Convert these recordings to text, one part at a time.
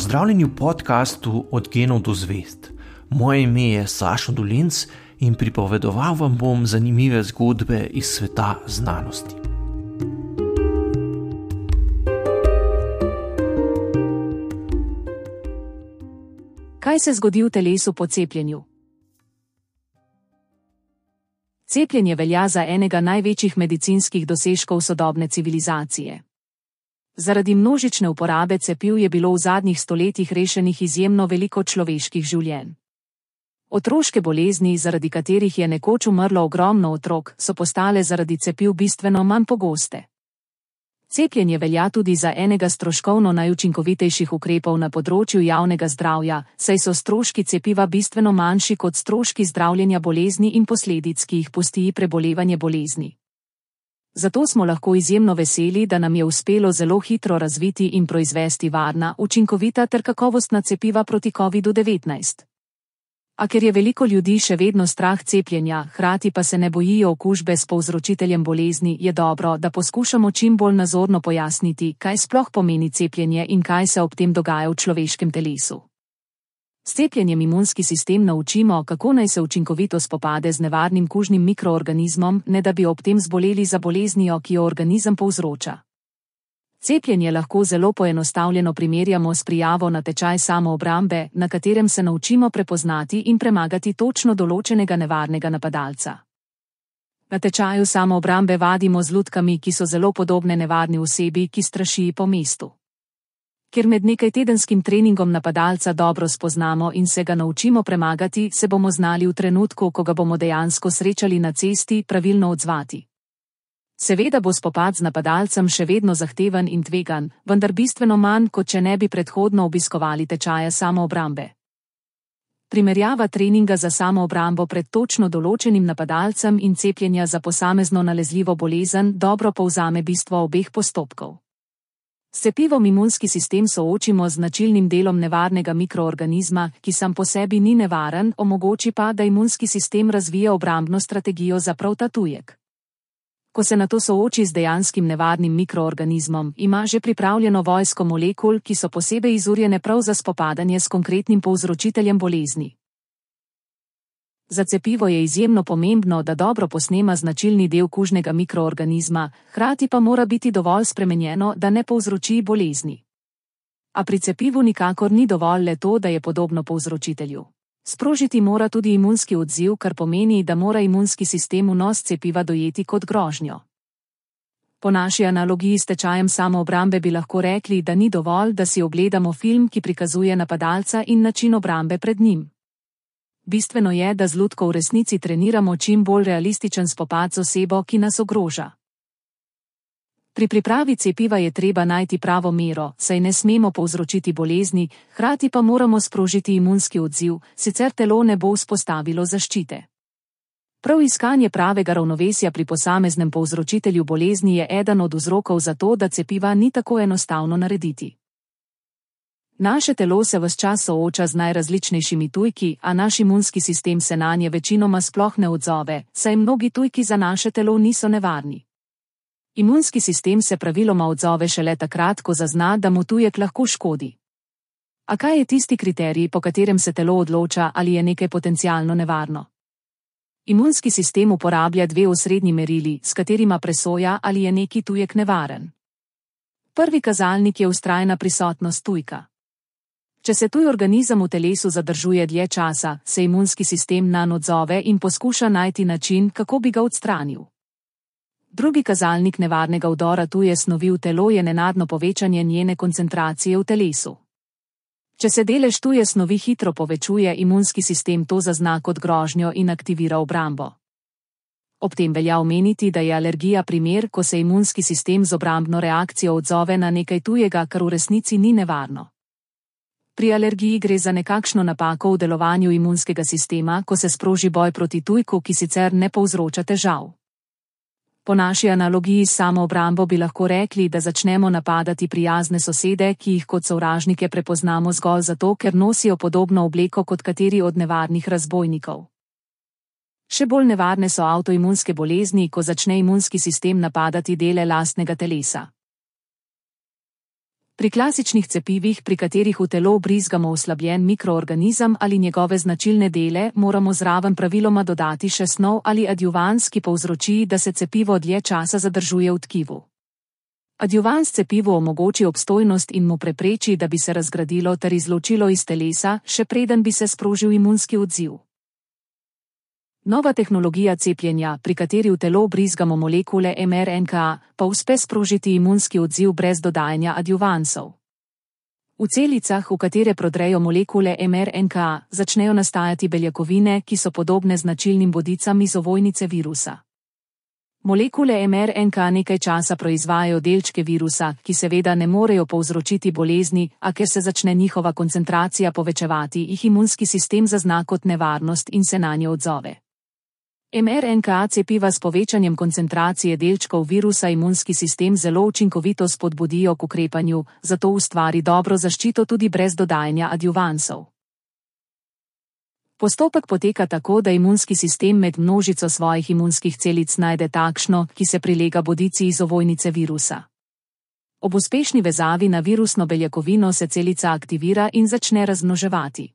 Pozdravljeni v podkastu Od genov do zvest. Moje ime je Sašo Dolinc in pripovedoval vam bom zanimive zgodbe iz sveta znanosti. Kaj se zgodi v telesu po cepljenju? Cepljenje velja za enega največjih medicinskih dosežkov sodobne civilizacije. Zaradi množične uporabe cepiv je bilo v zadnjih stoletjih rešenih izjemno veliko človeških življenj. Otroške bolezni, zaradi katerih je nekoč umrlo ogromno otrok, so postale zaradi cepiv bistveno manj pogoste. Cepljenje velja tudi za enega stroškovno najučinkovitejših ukrepov na področju javnega zdravja, saj so stroški cepiva bistveno manjši kot stroški zdravljenja bolezni in posledic, ki jih pusti prebolevanje bolezni. Zato smo lahko izjemno veseli, da nam je uspelo zelo hitro razviti in proizvesti varna, učinkovita ter kakovostna cepiva proti COVID-19. A ker je veliko ljudi še vedno strah cepljenja, hkrati pa se ne bojijo okužbe s povzročiteljem bolezni, je dobro, da poskušamo čim bolj nazorno pojasniti, kaj sploh pomeni cepljenje in kaj se ob tem dogaja v človeškem telesu. S cepljenjem imunski sistem naučimo, kako naj se učinkovito spopade z nevarnim kužnim mikroorganizmom, ne da bi ob tem zboleli za boleznijo, ki jo organizem povzroča. Cepljenje lahko zelo poenostavljeno primerjamo s prijavo na tečaj samoobrambe, na katerem se naučimo prepoznati in premagati točno določenega nevarnega napadalca. Na tečaju samoobrambe vadimo z lutkami, ki so zelo podobne nevarni osebi, ki straši po mestu. Ker med nekaj tedenskim treningom napadalca dobro spoznamo in se ga naučimo premagati, se bomo znali v trenutku, ko ga bomo dejansko srečali na cesti, pravilno odzvati. Seveda bo spopad z napadalcem še vedno zahteven in tvegan, vendar bistveno manj, kot če ne bi predhodno obiskovali tečaja samoobrambe. Primerjava treninga za samoobrambo pred točno določenim napadalcem in cepljenja za posamezno nalezljivo bolezen dobro povzame bistvo obeh postopkov. S cepivom imunski sistem soočimo z značilnim delom nevarnega mikroorganizma, ki sam po sebi ni nevaren, omogoči pa, da imunski sistem razvija obrambno strategijo za prav ta tujek. Ko se na to sooči z dejanskim nevarnim mikroorganizmom, ima že pripravljeno vojsko molekul, ki so posebej izurjene prav za spopadanje s konkretnim povzročiteljem bolezni. Za cepivo je izjemno pomembno, da dobro posnema značilni del kužnega mikroorganizma, hkrati pa mora biti dovolj spremenjeno, da ne povzroči bolezni. A pri cepivu nikakor ni dovolj le to, da je podobno povzročitelju. Sprožiti mora tudi imunski odziv, kar pomeni, da mora imunski sistem vnos cepiva dojeti kot grožnjo. Po naši analogiji s tečajem samoobrambe bi lahko rekli, da ni dovolj, da si ogledamo film, ki prikazuje napadalca in način obrambe pred njim. Bistveno je, da z lutko v resnici treniramo čim bolj realističen spopad z osebo, ki nas ogroža. Pri pripravi cepiva je treba najti pravo mero, saj ne smemo povzročiti bolezni, hkrati pa moramo sprožiti imunski odziv, sicer telo ne bo vzpostavilo zaščite. Prav iskanje pravega ravnovesja pri posameznem povzročitelju bolezni je eden od vzrokov za to, da cepiva ni tako enostavno narediti. Naše telo se vse čas sooča z najrazličnejšimi tujki, a naš imunski sistem se na nje večinoma sploh ne odzove, saj mnogi tujki za naše telo niso nevarni. Imunski sistem se praviloma odzove šele takrat, ko zazna, da mu tujek lahko škodi. A kaj je tisti kriterij, po katerem se telo odloča, ali je nekaj potencialno nevarno? Imunski sistem uporablja dve osrednji merili, s katerima presoja, ali je neki tujek nevaren. Prvi kazalnik je ustrajna prisotnost tujka. Če se tuj organizem v telesu zadržuje dlje časa, se imunski sistem na odzove in poskuša najti način, kako bi ga odstranil. Drugi kazalnik nevarnega vdora tuje snovi v telo je nenadno povečanje njene koncentracije v telesu. Če se delež tuje snovi hitro povečuje, imunski sistem to zazna kot grožnjo in aktivira obrambo. Ob tem velja omeniti, da je alergija primer, ko se imunski sistem z obrambno reakcijo odzove na nekaj tujega, kar v resnici ni nevarno. Pri alergiji gre za nekakšno napako v delovanju imunskega sistema, ko se sproži boj proti tujku, ki sicer ne povzroča težav. Po naši analogiji s samoobrambo bi lahko rekli, da začnemo napadati prijazne sosede, ki jih kot sovražnike prepoznamo zgolj zato, ker nosijo podobno obleko kot kateri od nevarnih razbojnikov. Še bolj nevarne so avtoimunske bolezni, ko začne imunski sistem napadati dele lastnega telesa. Pri klasičnih cepivih, pri katerih v telo brizgamo oslabljen mikroorganizem ali njegove značilne dele, moramo zraven praviloma dodati še snov ali adjuvans, ki povzroči, da se cepivo dlje časa zadržuje v tkivu. Adjuvans cepivu omogoči obstojnost in mu prepreči, da bi se razgradilo ter izločilo iz telesa, še preden bi se sprožil imunski odziv. Nova tehnologija cepljenja, pri kateri v telo brizgamo molekule mRNK, pa uspe sprožiti imunski odziv brez dodajanja adjuvansov. V celicah, v katere prodrejo molekule mRNK, začnejo nastajati beljakovine, ki so podobne značilnim bodicam iz ovojnice virusa. Molekule mRNK nekaj časa proizvajajo delčke virusa, ki seveda ne morejo povzročiti bolezni, a ker se začne njihova koncentracija povečevati, jih imunski sistem zazna kot nevarnost in se na nje odzove. mRNK cepiva s povečanjem koncentracije delčkov virusa imunski sistem zelo učinkovito spodbudijo k ukrepanju, zato ustvari dobro zaščito tudi brez dodajanja adjuvansov. Postopek poteka tako, da imunski sistem med množico svojih imunskih celic najde takšno, ki se prilega bodici iz ovojnice virusa. Ob uspešni vezavi na virusno beljakovino se celica aktivira in začne razmnoževati.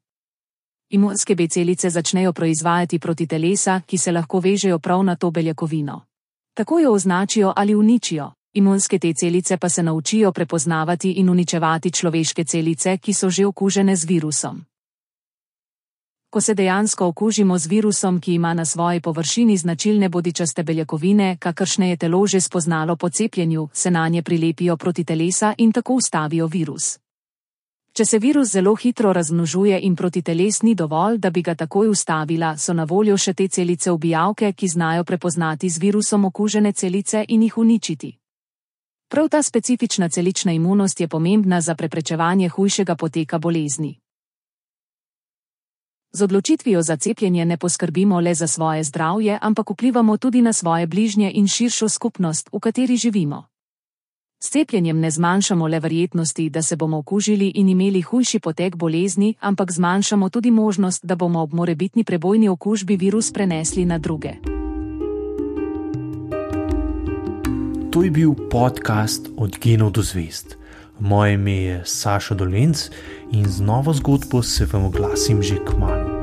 Imunske B celice začnejo proizvajati proti telesa, ki se lahko vežejo prav na to beljakovino. Tako jo označijo ali uničijo, imunske T celice pa se naučijo prepoznavati in uničevati človeške celice, ki so že okužene z virusom. Ko se dejansko okužimo z virusom, ki ima na svoji površini značilne bodičaste beljakovine, kakršne je telo že spoznalo po cepljenju, se na nje prilepijo proti telesa in tako ustavijo virus. Če se virus zelo hitro razmnožuje in proti teles ni dovolj, da bi ga takoj ustavila, so na voljo še te celice ubijavke, ki znajo prepoznati z virusom okužene celice in jih uničiti. Prav ta specifična celična imunost je pomembna za preprečevanje hujšega poteka bolezni. Z odločitvijo za cepljenje ne poskrbimo le za svoje zdravje, ampak vplivamo tudi na svoje bližnje in širšo skupnost, v kateri živimo. S cepljenjem ne zmanjšamo le verjetnosti, da se bomo okužili in imeli hujši potek bolezni, ampak zmanjšamo tudi možnost, da bomo ob morebitni prebojni okužbi virus prenesli na druge. To je bil podcast Od genov do zvest. Moje ime je Saša Dolence in z novo zgodbo se vam oglasim že k malu.